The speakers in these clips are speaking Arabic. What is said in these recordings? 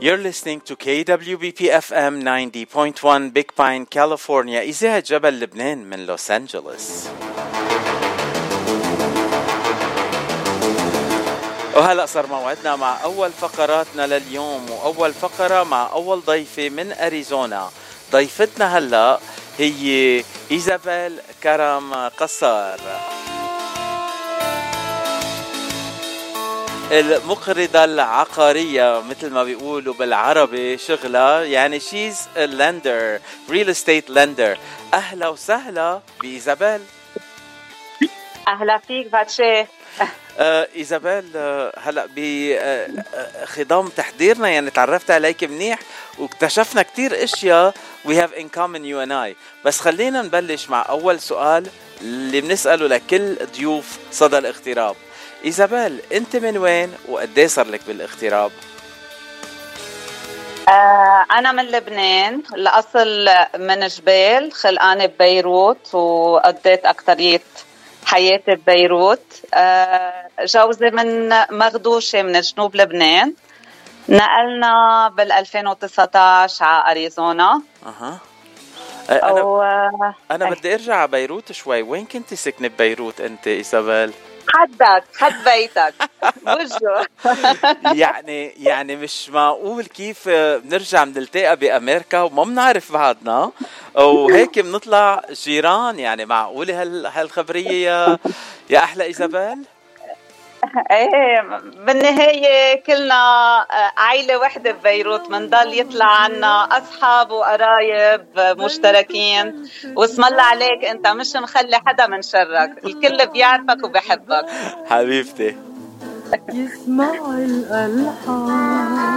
You're listening to KWBP FM 90.1 Big Pine, California. إذاعة جبل لبنان من لوس أنجلوس وهلا صار موعدنا مع أول فقراتنا لليوم وأول فقرة مع أول ضيفة من أريزونا. ضيفتنا هلا هي إيزابيل كرم قصار المقرضة العقارية مثل ما بيقولوا بالعربي شغلة يعني شيز لندر ريل استيت لندر أهلا وسهلا بإيزابيل. أهلا فيك باتشي. آه إيزابيل آه هلا بخضام آه تحضيرنا يعني تعرفت عليك منيح واكتشفنا كثير أشياء we have in common you and I. بس خلينا نبلش مع أول سؤال اللي بنسأله لكل ضيوف صدى الاغتراب. إيزابيل أنت من وين وقد صار لك بالاغتراب؟ آه أنا من لبنان الأصل من جبال خلقانة ببيروت وقضيت أكترية حياتي ببيروت. آه جوزي من مغدوشة من جنوب لبنان. نقلنا بال 2019 على أريزونا. أها. أنا, أو... أنا بدي أرجع على بيروت شوي. وين كنت ساكنة ببيروت أنت إيزابيل؟ حدك حد بيتك. وجهه. يعني يعني مش معقول كيف بنرجع بنلتقى بأمريكا وما بنعرف بعضنا. وهيك بنطلع جيران يعني معقولة هالخبرية يا يا أحلى إيزابيل؟ إيه بالنهاية كلنا آه، عائلة وحدة ببيروت بنضل يطلع عنا أصحاب وقرايب مشتركين. واسم الله عليك أنت مش مخلي حدا من شرك. الكل بيعرفك وبحبك حبيبتي. يسمع الألحان.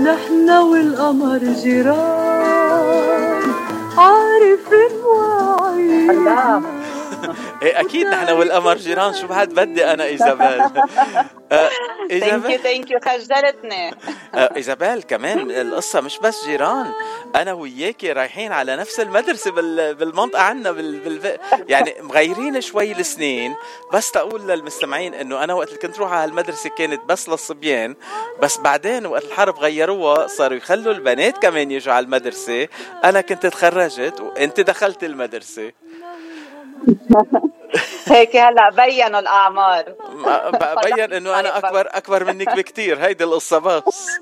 نحن والقمر جيران. عارفين وعيين إيه أكيد نحن والقمر جيران. شو بعد بدي أنا إيزابيل؟ إيزابيل؟ thank you خجلتني. آه، إيزابيل كمان القصة مش بس جيران. أنا وياكي رايحين على نفس المدرسة بالمنطقة عنا بال... بال... يعني مغيرين شوي السنين. بس تقول للمستمعين إنه أنا وقت اللي كنت روح على المدرسة كانت بس للصبيان. بس بعدين وقت الحرب غيروها صاروا يخلوا البنات كمان يجوا على المدرسة. أنا كنت تخرجت وإنت دخلت المدرسة. هيك هلا بينوا الأعمار. بين إنه أنا اكبر أكبر منك بكثير هيدي القصة بس.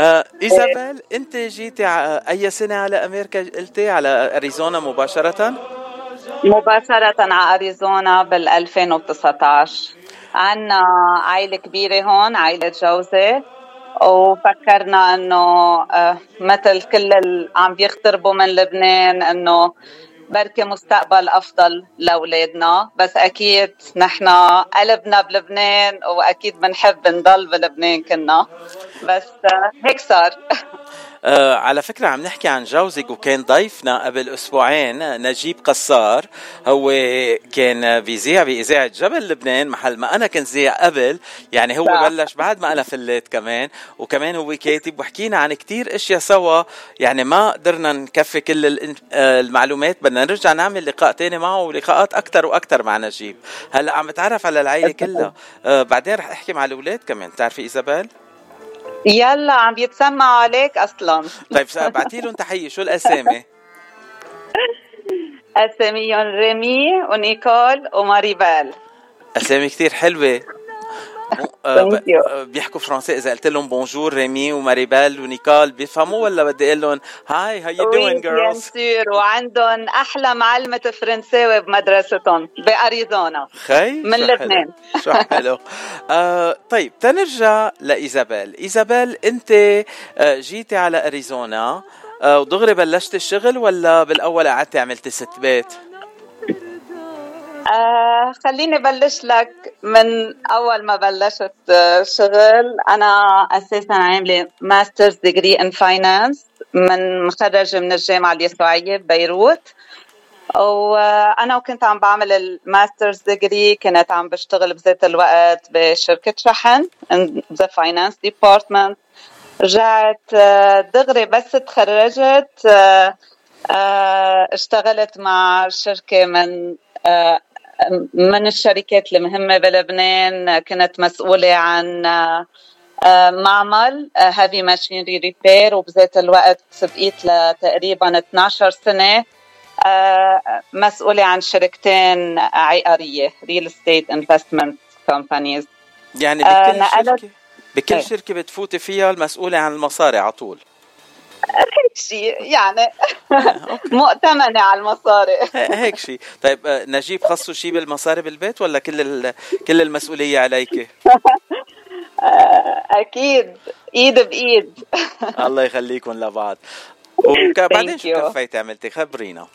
آه إيزابيل أنت جيتي أي سنة على أمريكا قلتي؟ على أريزونا مباشرة؟ مباشرة على أريزونا بال 2019 عنا عائله كبيرة هون عائله جوزي وفكرنا إنه آه، مثل كل اللي عم بيغتربوا من لبنان إنه بركي مستقبل أفضل لأولادنا. بس أكيد نحن قلبنا بلبنان وأكيد بنحب نضل بلبنان كنا. بس آه، هيك صار. آه على فكرة عم نحكي عن جوزك وكان ضيفنا قبل أسبوعين نجيب قصار. هو كان بيذيع بإذاعة جبل لبنان محل ما أنا كنت زيع قبل. يعني هو صح. بلش بعد ما أنا فليت كمان. وكمان هو كاتب وحكينا عن كتير أشياء سوا. يعني ما قدرنا نكفي كل آه، المعلومات. بدنا نرجع نعمل لقاء تاني معه ولقاءات أكثر وأكثر مع نجيب. هلأ عم بتعرف على العائلة كلها. آه بعدين رح أحكي مع الأولاد كمان. بتعرفي إيزابيل؟ يلا عم بيتسمعوا عليك أصلا. طيب ابعتي لهم تحية. شو الأسامي؟ أساميهم ريمي ونيكول وماريبال. أسامي كثير حلوة. بيحكوا فرنسي. إذا قلت لهم bonjour ريمي وماريبال ونيكول بيفهموا ولا بدي أقول لهم hi how you doing girls وعندهم أحلى معلمة فرنساوي بمدرستهم بأريزونا. هي من لبنان. شو حلو. آه طيب تنرجع لإيزابيل. إيزابيل أنت آه، جيتي على أريزونا آه ودغري بلشت الشغل ولا بالأول قعدتي عملتي ست بيت؟ آه خليني بلش لك من أول ما بلشت آه، شغل. أنا أساسا عاملة master's degree in finance متخرجة من الجامعة اليسوعية ببيروت. وأنا وكنت عم بعمل ال master's degree كنت عم بشتغل بذات الوقت بشركة شحن the finance department رجعت آه، دغري بس تخرجت اشتغلت مع شركة من من الشركات المهمة بلبنان كنت مسؤولة عن معمل heavy machinery repair وبذات الوقت بقيت لتقريبا 12 سنة مسؤولة عن شركتين عقارية real estate investment companies يعني بكل شركة بكل إيه. شركة بتفوتي فيها المسؤولة عن المصاري على طول هيك شيء يعني مؤتمنة على المصاري. هيك شيء طيب آه، نجيب خصوا شيء بالمصاري بالبيت ولا كل كل المسؤولية عليك؟ أكيد إيد بإيد. الله يخليكم لبعض. وبعدين شو كفيتي عملتي؟ خبرينا.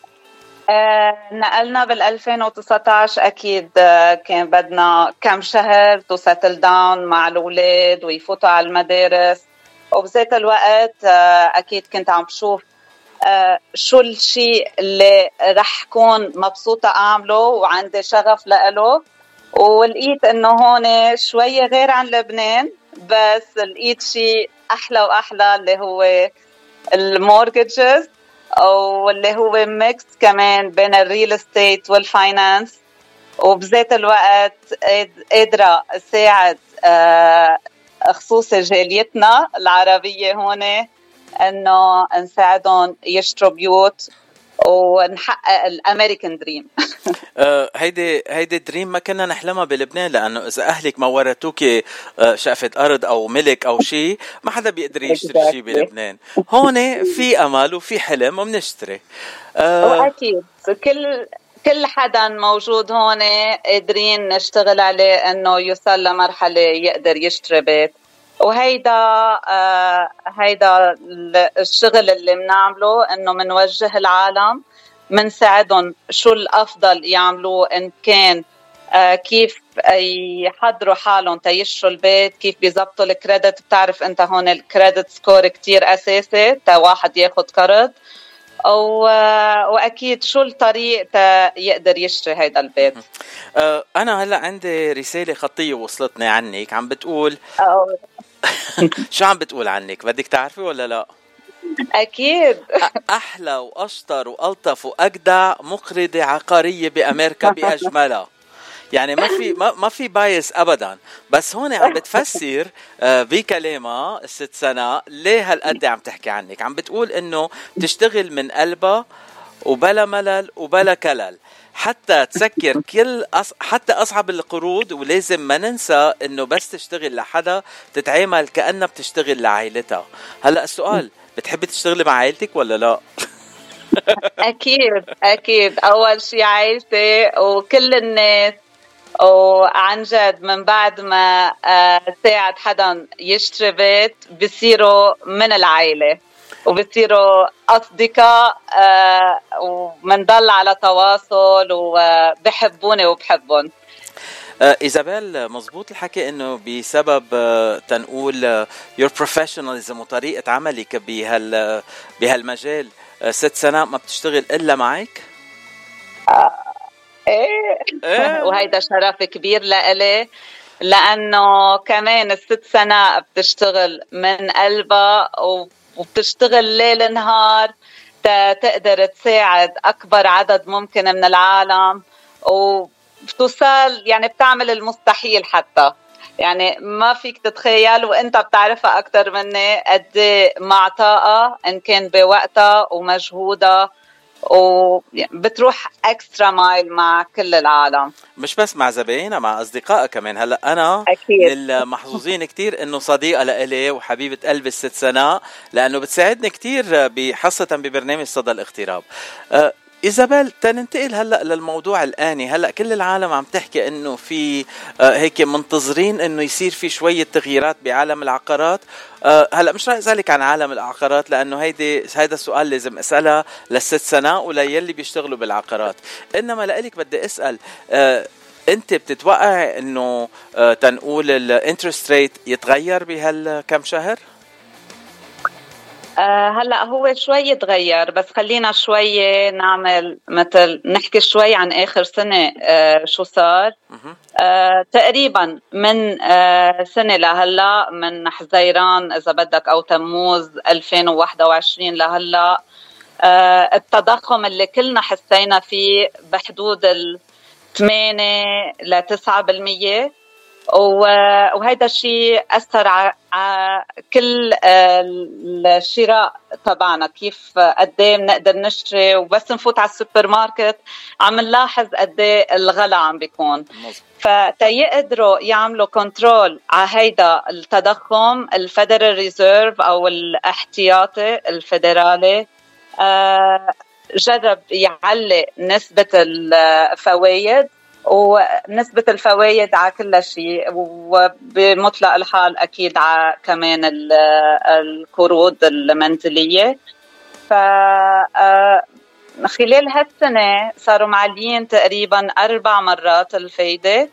آه نقلنا بال 2019 أكيد آه كان بدنا كم شهر to settle down مع الأولاد ويفوتوا على المدارس. وبذات الوقت آه أكيد كنت عم بشوف آه شو الشيء اللي رح كون مبسوطة أعمله وعندي شغف لإله. ولقيت إنه هون شوية غير عن لبنان بس لقيت شيء أحلى وأحلى اللي هو ال mortgage واللي هو mix كمان بين ال real estate وال finance وبذات الوقت قادرة ساعد آه، خصوصي جاليتنا العربية هون إنه نساعدهم يشتروا بيوت ونحقق الأمريكان دريم. آه، هيدي هيدي دريم ما كنا نحلمها بلبنان لأنه إذا أهلك ما ورثوك آه، شقفه أرض أو ملك أو شيء ما حدا بيقدر يشتري شيء بلبنان. هون في أمل وفي حلم وبنشتري. أه واكيد كل كل حدا موجود هون قادرين نشتغل عليه إنه يوصل لمرحلة يقدر يشتري بيت. وهيدا آه هيدا الشغل اللي بنعمله إنه بنوجه العالم بنساعدهم شو الأفضل يعملوه إن كان آه كيف يحضروا حالهم تيشروا البيت كيف بيزبطوا الكريدت. بتعرف أنت هون الكريدت سكور كتير أساسي تا واحد ياخد قرض وأكيد شو الطريق يقدر يشتري هيدا البيت؟ أه أنا هلأ عندي رسالة خطية وصلتني عنك. عم بتقول شو عم بتقول عنك؟ بدك تعرفي ولا لا؟ أكيد. أحلى وأشطر وألطف وأجدع مقرضة عقارية بأمريكا بأجملها. يعني ما في ما, ما في بايس ابدا. بس هون عم بتفسر آه، بكلامها الست سنة ليه هالقد عم تحكي عنك؟ عم بتقول إنه بتشتغل من قلبها وبلا ملل وبلا كلل. حتى تسكر كل أص... حتى أصعب القروض ولازم ما ننسى إنه بس تشتغل لحدا تتعامل كأنها بتشتغل لعائلتها. هلأ السؤال بتحبي تشتغلي مع عائلتك ولا لا؟ أكيد أكيد. أول شيء عائلتي وكل الناس. وعن جد من بعد ما آه، ساعد حدا يشتري بيت بصيروا من العائله وبصيروا أصدقاء آه، ومنضل على تواصل وبحبوني وبحبهم آه، إيزابيل مزبوط الحكي إنه بسبب تنقول your professionalism وطريقة عملك بهال بهالمجال ست سنوات ما بتشتغل إلا معك؟ إيه, إيه. وهيدا شرف كبير لإلي لأنه كمان الست سنة بتشتغل من قلبها وبتشتغل ليل نهار تقدر تساعد أكبر عدد ممكن من العالم وبتوصل يعني بتعمل المستحيل حتى يعني ما فيك تتخيل وإنت بتعرفها أكثر مني قد إيه معطاءة إن كان بوقتها ومجهودها وبتروح اكسترا مايل مع كل العالم. مش بس مع زباينها مع اصدقائها كمان. هلأ أنا أكيد. من المحظوظين كثير إنه صديقة لإلي وحبيبة قلبي الست سناء لأنه بتساعدني كثير خاصه ببرنامج صدى الاغتراب. أه إيزابيل تننتقل هلأ للموضوع الآني. هلأ كل العالم عم تحكي إنه في آه هيك منتظرين إنه يصير في شوية تغييرات بعالم العقارات. آه هلأ مش رح اسالك عن عالم العقارات لأنه هيدي هيدا السؤال لازم اسالها للست سناء وليلي بيشتغلوا بالعقارات. إنما لإلك بدي أسأل آه أنت بتتوقع إنه تنقول الانترست ريت يتغير بهالكم شهر؟ آه هلا هو شوي تغير بس خلينا شوي نعمل مثل نحكي شوي عن آخر سنة آه شو صار. آه تقريبا من آه سنة لهلا من حزيران إذا بدك أو تموز 2021 لهلا آه التضخم اللي كلنا حسينا فيه بحدود ال 8 ل 9% وهيدا الشيء أثر على كل آه، الشراء تبعنا. كيف قد إيه بنقدر نشتري وبس نفوت على السوبر ماركت عم نلاحظ قد إيه الغلا عم بيكون. فتيقدروا يعملوا control على هيدا التضخم ال Federal Reserve أو الاحتياطي الفيدرالي آه، جرب يعلي نسبة الفوائد ونسبة الفوائد على كل شيء وبمطلق الحال أكيد على كمان القروض المنزلية. ف آه، خلال هالسنة صاروا معليين تقريبا أربع مرات الفايدة.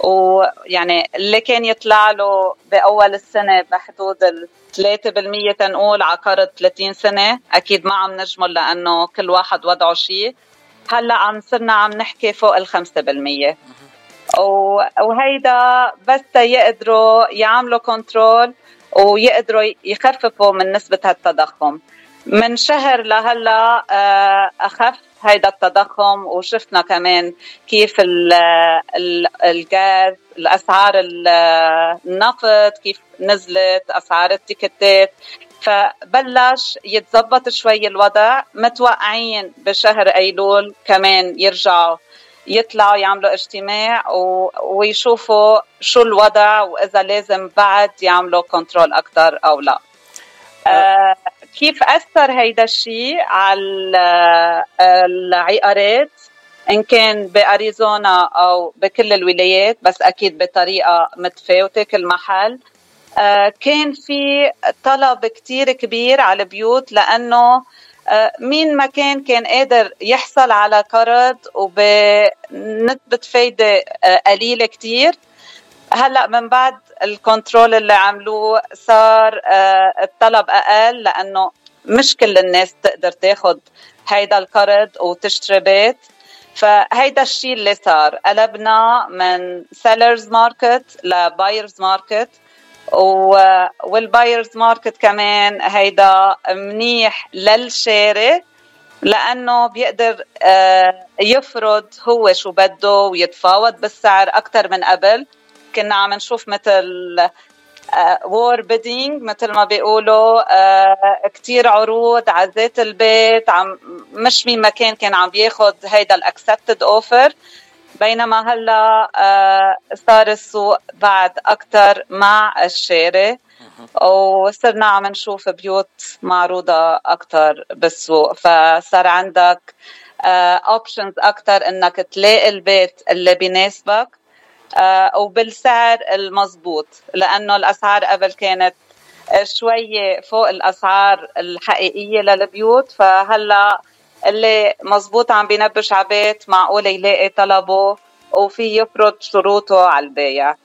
ويعني اللي كان يطلع له بأول السنة بحدود ال 3% تنقول على قرض 30 سنة أكيد ما عم نجمل لأنه كل واحد وضعه شيء. هلا عم صرنا عم نحكي فوق ال 5% وهيدا بس يقدروا يعملوا كنترول ويقدروا يخففوا من نسبة هالتضخم. من شهر لهلا آه، أخف هيدا التضخم وشفنا كمان كيف الغاز الأسعار النفط كيف نزلت أسعار التيكتات فبلش يتظبط شوي الوضع. متوقعين بشهر أيلول كمان يرجعوا يطلعوا يعملوا اجتماع ويشوفوا شو الوضع وإذا لازم بعد يعملوا كنترول أكثر أو لا. آه كيف أثر هيدا الشيء على العقارات؟ إن كان بأريزونا أو بكل الولايات بس أكيد بطريقة متفاوتة كل محل. كان في طلب كتير كبير على البيوت لأنه آه، مين ما كان كان قادر يحصل على قرض وبنسبة فايدة آه، قليلة كتير. هلأ من بعد ال control اللي عملوه صار الطلب أقل لأنه مش كل الناس تقدر تاخد هيدا القرض وتشتري بيت. فهيدا الشيء اللي صار قلبنا من seller's market ل buyer's market وال buyers market كمان هيدا منيح للشاري لأنه بيقدر آه، يفرض هو شو بده ويتفاوض بالسعر أكثر من قبل. كنا عم نشوف مثل war آه، bidding مثل ما بيقولوا آه، كثير عروض على ذات البيت عم مش مين ما كان كان عم بياخذ هيدا ال accepted offer بينما هلا آه، صار السوق بعد أكثر مع الشاري وصرنا عم نشوف بيوت معروضة أكثر بالسوق. فصار عندك اوبشنز آه، أكثر إنك تلاقي البيت اللي بيناسبك آه، وبالسعر المضبوط لأنه الأسعار قبل كانت شوية فوق الأسعار الحقيقية للبيوت. فهلأ اللي مزبوط عم بينبش عبيت معقول يلاقي طلبه وفي يفرض شروطه على البايع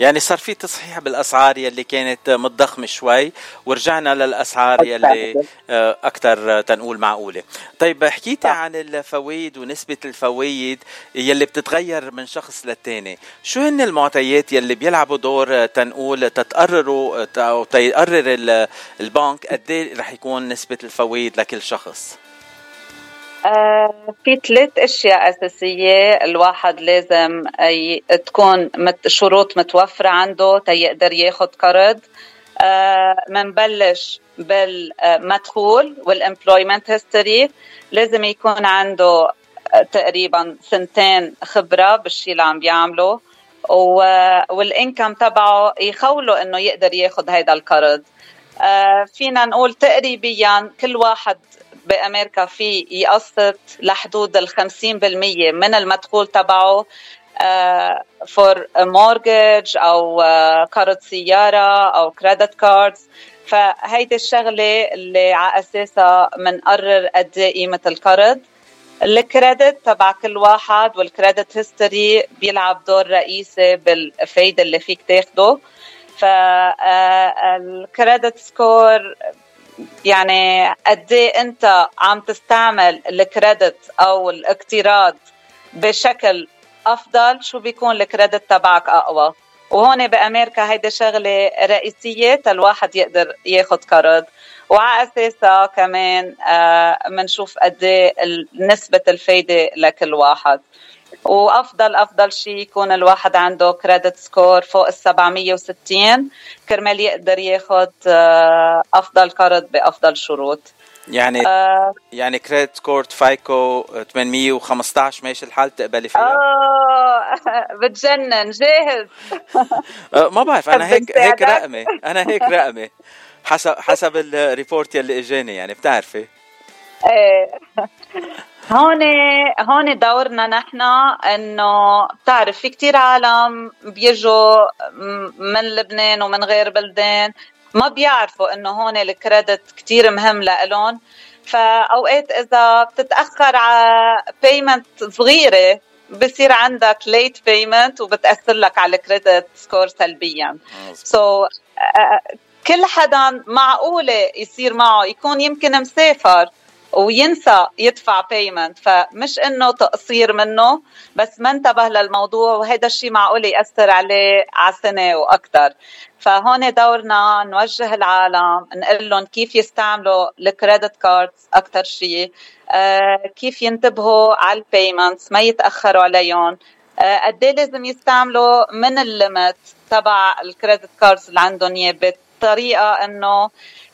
يعني صار في تصحيح بالأسعار يلي كانت متضخمة شوي ورجعنا للأسعار يلي آه، أكثر تنقول معقولة. طيب حكيتي عن الفوائد ونسبة الفوائد يلي بتتغير من شخص للتاني. شو هن المعطيات يلي بيلعبوا دور تنقول تتقرروا أو تقرر البنك قد إيه رح يكون نسبة الفوائد لكل شخص؟ آه، في ثلاث أشياء أساسية الواحد لازم تكون شروط متوفرة عنده تيقدر ياخذ قرض. منبلش آه، بالمدخول وال employment history لازم يكون عنده آه، تقريبا سنتين خبرة بالشيء اللي عم بيعمله. وال income تبعه يخوله إنه يقدر ياخذ هيدا القرض. فينا نقول تقريبا كل واحد بأمريكا في يقسط لحدود ال 50% من المدخول تبعه for uh, mortgage أو قرض سيارة أو credit cards فهيدي الشغلة اللي على أساسها بنقرر قد إيه قيمة القرض ال credit تبع كل واحد وال credit history بيلعب دور رئيسي بالفايدة اللي فيك تاخده. فال credit score يعني قد إيه أنت عم تستعمل ال credit أو الاقتراض بشكل أفضل؟ شو بيكون الكريدت تبعك أقوى؟ وهون بأمريكا هيدي شغلة رئيسية الواحد يقدر ياخذ قرض. وعلى أساسها كمان بنشوف آه قد إيه نسبة الفايدة لكل واحد. وافضل أفضل شيء يكون الواحد عنده كريدت سكور فوق ال 760 كرمال يقدر ياخذ آه، أفضل قرض بأفضل شروط. يعني آه يعني credit score FICO 815 ماشي الحال؟ تقبلي فيها؟ آه بتجنن جاهز. آه ما بعرف أنا هيك هيك رقمي أنا هيك رقمي حسب حسب ال report يلي إجاني يعني بتعرفي؟ هون هون دورنا نحن إنه بتعرف في كتير عالم بيجوا من لبنان ومن غير بلدان ما بيعرفوا إنه هون ال credit كتير مهم لإلهم. فأوقات إذا بتتأخر على payment صغيرة بصير عندك late payment وبتأثر لك على ال credit score سلبيا. so so, uh, كل حدا معقولة يصير معه يكون يمكن مسافر. وينسى يدفع payment فمش إنه تقصير منه بس ما انتبه للموضوع وهذا الشيء معقول يأثر عليه على سنه وأكثر فهون دورنا نوجه العالم نقول لهم كيف يستعملوا ال credit cards أكثر شيء آه كيف ينتبهوا على ال payments ما يتأخروا عليهم. آه قد إيه لازم يستعملوا من ال limit تبع ال credit cards اللي عندهم اياه بطريقه إنه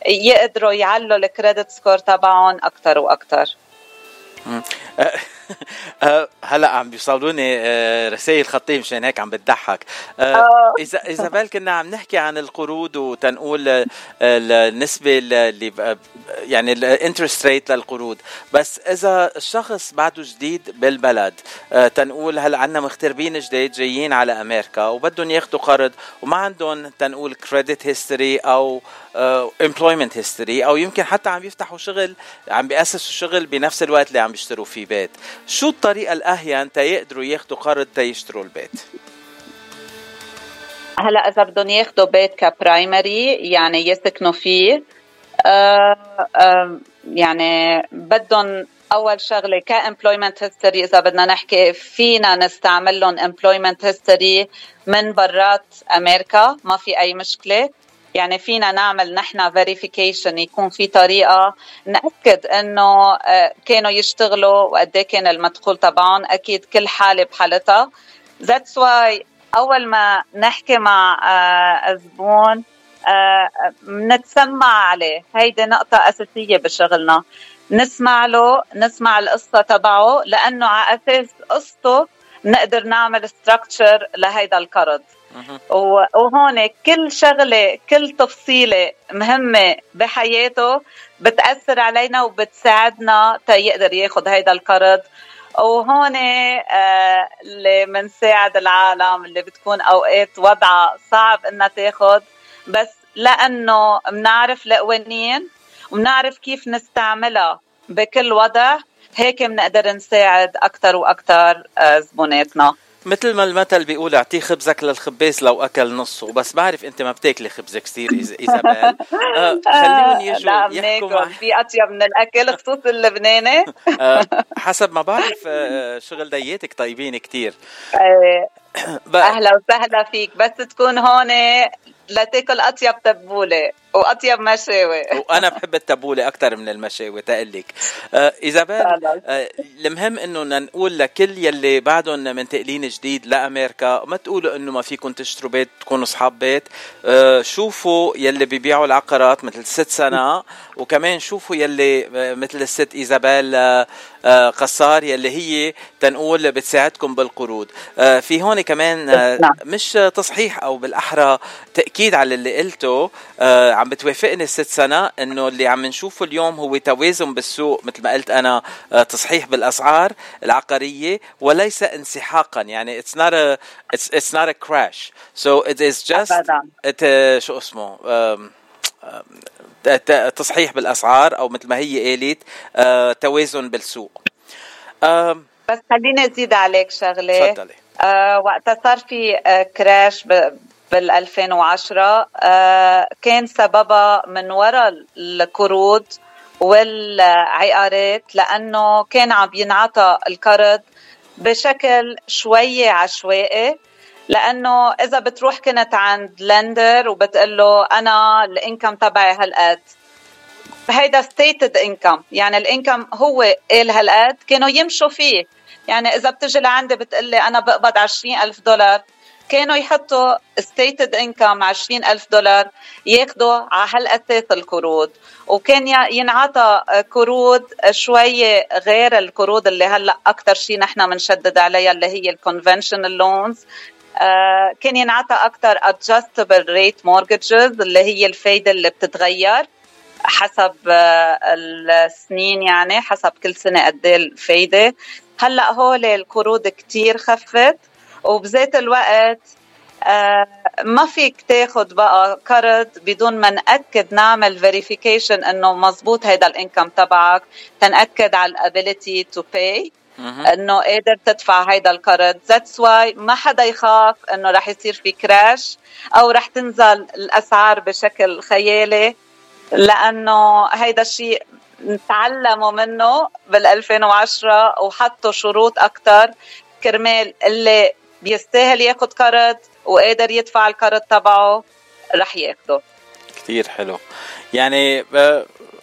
يقدروا يعلوا ال credit score تبعهم أكثر وأكثر هلا عم بيوصلوني أه، رسائل خطيه مشان هيك عم بتضحك. أه، اذا إذا بال كنا عم نحكي عن القروض وتنقول النسبة اللي يعني ال interest rate للقروض بس إذا الشخص بعده جديد بالبلد تنقول هلا عندنا مغتربين جداد جايين على أمريكا وبدهم ياخذوا قرض وما عندهم تنقول credit history أو employment history أو يمكن حتى عم يفتحوا شغل عم بيأسسوا شغل بنفس الوقت اللي عم بيشتروا فيه بيت. شو الطريقة الأهين تيقدروا ياخذوا قرض تيشتروا البيت؟ هلا إذا بدهم ياخذوا بيت ك primary يعني يسكنوا فيه آه آه يعني بدهم أول شغلة ك employment history إذا بدنا نحكي فينا نستعمل لهم employment history من برات أمريكا ما في أي مشكلة. يعني فينا نعمل نحن verification يكون في طريقة نأكد إنه آه، كانوا يشتغلوا وقد إيه كان المدخول تبعهم. أكيد كل حالة بحالتها. that's why أول ما نحكي مع آه، زبون آه، نتسمع عليه. هيدي نقطة أساسية بشغلنا. نسمع له نسمع القصة تبعه لأنه على أساس قصته نقدر نعمل structure لهيدا القرض. وهون كل شغلة كل تفصيلة مهمة بحياته بتأثر علينا وبتساعدنا تيقدر ياخد هيدا القرض. وهون آه اللي بنساعد العالم اللي بتكون أوقات وضعها صعب إنها تاخد بس لأنه بنعرف القوانين وبنعرف كيف نستعملها بكل وضع هيك بنقدر نساعد أكثر وأكثر آه زبوناتنا. مثل ما المثل بيقول أعطيه خبزك للخباز لو أكل نصه. بس بعرف أنت ما بتاكلي خبز كثير ايزابيل آه خليهم يجوا لا يحكوا مع في اطيب من الأكل خصوصا اللبناني. آه حسب ما بعرف آه شغل دياتك طيبين كثير آه، أهلا وسهلا فيك. بس تكون هون لتاكل اطيب تبوله وأطيب مشاوي. وأنا بحب التبوله أكثر من المشاوي تقلك آه إيزابيل آه المهم إنه نقول لكل يلي بعدهم منتقلين جديد لأمريكا ما تقولوا إنه ما فيكم تشتروا بيت تكونوا أصحاب بيت. آه شوفوا يلي بيبيعوا العقارات مثل ست سنة وكمان شوفوا يلي آه، مثل الست إيزابيل آه آه قصار يلي هي تنقول بتساعدكم بالقروض. آه في هون كمان آه نعم. مش تصحيح أو بالأحرى تأكيد على اللي قلته. آه عم بتوافقني الست سنة إنه اللي عم نشوفه اليوم هو توازن بالسوق مثل ما قلت أنا آه، تصحيح بالأسعار العقارية وليس انسحاقا. يعني it's not a it's, it's not a crash. So it is just it, uh, شو اسمه؟ تصحيح بالأسعار أو مثل ما هي قالت uh, توازن بالسوق. بس خليني أزيد عليك شغلة. تفضلي. آه وقتها صار في آه كراش بال 2010 آه، كان سببها من وراء القروض والعقارات لأنه كان عم ينعطى القرض بشكل شوي عشوائي لأنه إذا بتروح كنت عند lender وبتقول له أنا ال income تبعي هالقد. هيدا stated income يعني الإنكم هو قال هالقد كانوا يمشوا فيه. يعني إذا بتجي لعندي بتقلي أنا بقبض 20000 دولار. كانوا يحطوا stated income 20000 دولار ياخذوا على هالاساس القروض. وكان ينعطى قروض شوي غير القروض اللي هلأ أكثر شيء نحن بنشدد عليها اللي هي ال conventional loans آه، كان ينعطى أكثر adjustable rate mortgages اللي هي الفايدة اللي بتتغير حسب آه، السنين يعني حسب كل سنة قد إيه الفايدة. هلأ هول القروض كتير خفت. وبذات الوقت آه ما فيك تاخد بقى قرض بدون ما نأكد نعمل verification إنه مزبوط هيدا ال income تبعك تنأكد على ال ability to pay إنه قادر تدفع هيدا القرض that's why ما حدا يخاف إنه رح يصير في crash أو رح تنزل الأسعار بشكل خيالي لأنه هيدا الشيء تعلموا منه بال 2010 وحطوا شروط أكثر كرمال اللي بيستاهل ياخذ قرض وقادر يدفع القرض تبعه رح ياخده. كثير حلو. يعني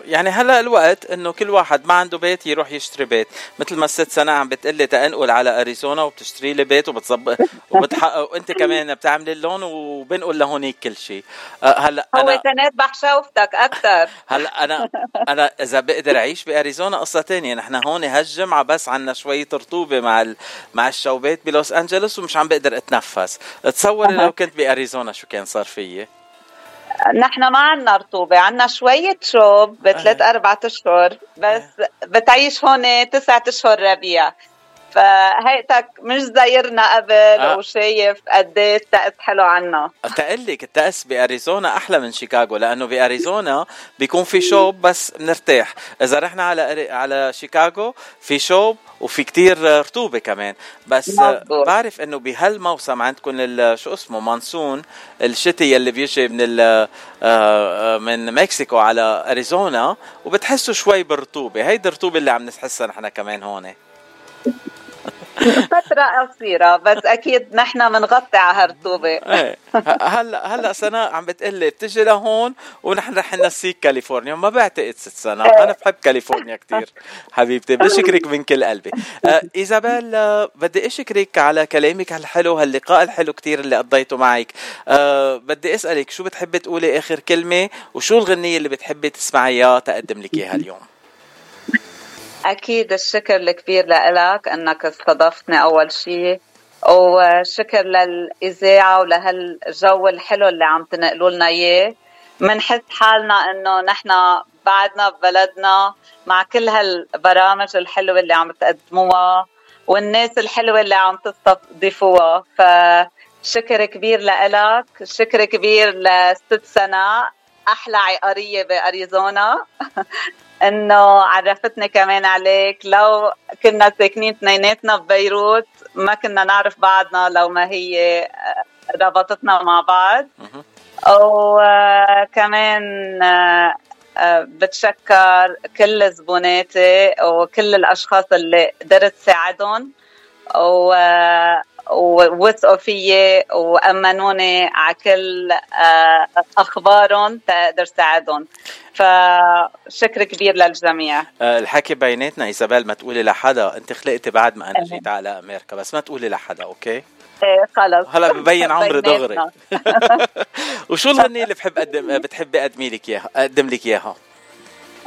يعني هلا الوقت إنه كل واحد ما عنده بيت يروح يشتري بيت. مثل ما الست سنة عم بتقلي تنقل على أريزونا وبتشتري لي بيت وبتظبط وبتحقق وأنت كمان بتعملي اللون وبنقل لهونيك كل شيء أه، هلا هو أنا تنات بحشوفتك أكثر هلا أنا أنا إذا بقدر أعيش بأريزونا قصة ثانية نحن هون هالجمعة بس عنا شوية رطوبة مع ال... مع الشوبات بلوس أنجلوس ومش عم بقدر أتنفس. تصوري لو كنت بأريزونا شو كان صار فيي؟ نحن ما عنا رطوبة عنا شوية شوب بثلاث. أربعة أشهر بس. بتعيش هون تسعة أشهر ربيع فهيئتك مش زايرنا قبل أه. وشايف قد إيه التأس حلو عنا. تقلك التأس بأريزونا أحلى من شيكاغو لأنه بأريزونا بيكون في شوب بس بنرتاح إذا رحنا على على شيكاغو في شوب وفي كتير رطوبة كمان. بس مزبوط. بعرف إنه بهالموسم عندكم شو اسمه مانسون الشتي اللي بيجي من آه، آه، من مكسيكو على أريزونا وبتحسوا شوي بالرطوبة. هيدي الرطوبة اللي عم نحسها نحن كمان هون. فترة قصيرة بس أكيد نحن بنغطي على هالرطوبة إيه. هلا هلا سناء عم بتقلي بتجي لهون ونحن رح ننسيك كاليفورنيا. ما بعتقد ست سناء. أنا بحب كاليفورنيا كثير حبيبتي. بشكرك من كل قلبي. آه إيزابيل آه بدي أشكرك على كلامك الحلو هاللقاء الحلو كثير اللي قضيته معك. آه بدي أسألك شو بتحبي تقولي آخر كلمة وشو الغنية اللي بتحبي تسمعيها تقدم لك إياها اليوم؟ أكيد الشكر الكبير لك أنك استضفتني أول شيء وشكر للإذاعة ولهالجو الحلو اللي عم تنقلوا لنا إياه. منحس حالنا إنه نحن بعدنا ببلدنا مع كل هالبرامج الحلوة اللي عم تقدموها والناس الحلوة اللي عم تستضيفوها. فشكر كبير لك شكر كبير لست سناء. أحلى عقارية بأريزونا. إنه عرفتني كمان عليك. لو كنا ساكنين اثنيناتنا ببيروت ما كنا نعرف بعضنا لو ما هي آه، ربطتنا مع بعض. وكمان آه، آه، بتشكر كل زبوناتي وكل الأشخاص اللي قدرت ساعدهم ووثقوا فيي وأمنوني على كل أخبارهم تقدر ساعدهم فشكر كبير للجميع. آه، الحكي بيناتنا إيزابيل ما تقولي لحدا. أنت خلقتي بعد ما أنا جيت على أمريكا بس ما تقولي لحدا okay؟ إيه خلص. هلا ببين عمري دغري. وشو الغنية اللي بحب اقدم بتحبي اقدم لك إياها؟ أقدم لك إياها.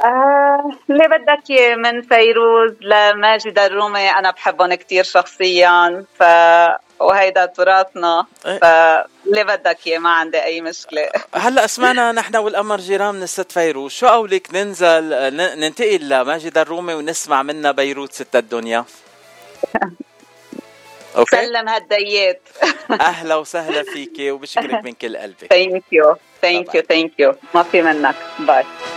آه، اللي بدك إياه من فيروز لماجد الرومي. أنا بحبهم كثير شخصيا ف وهيدا تراثنا إيه. فاللي بدك إياه ما عندي أي مشكلة. هلأ سمعنا نحن والقمر جيران من الست فيروز. شو قولك ننزل ننتقل لماجد الرومي ونسمع منها بيروت ست الدنيا. okay؟ سلم هالديات. أهلا وسهلا فيكي وبشكرك من كل قلبي thank you thank you thank you ما في منك. bye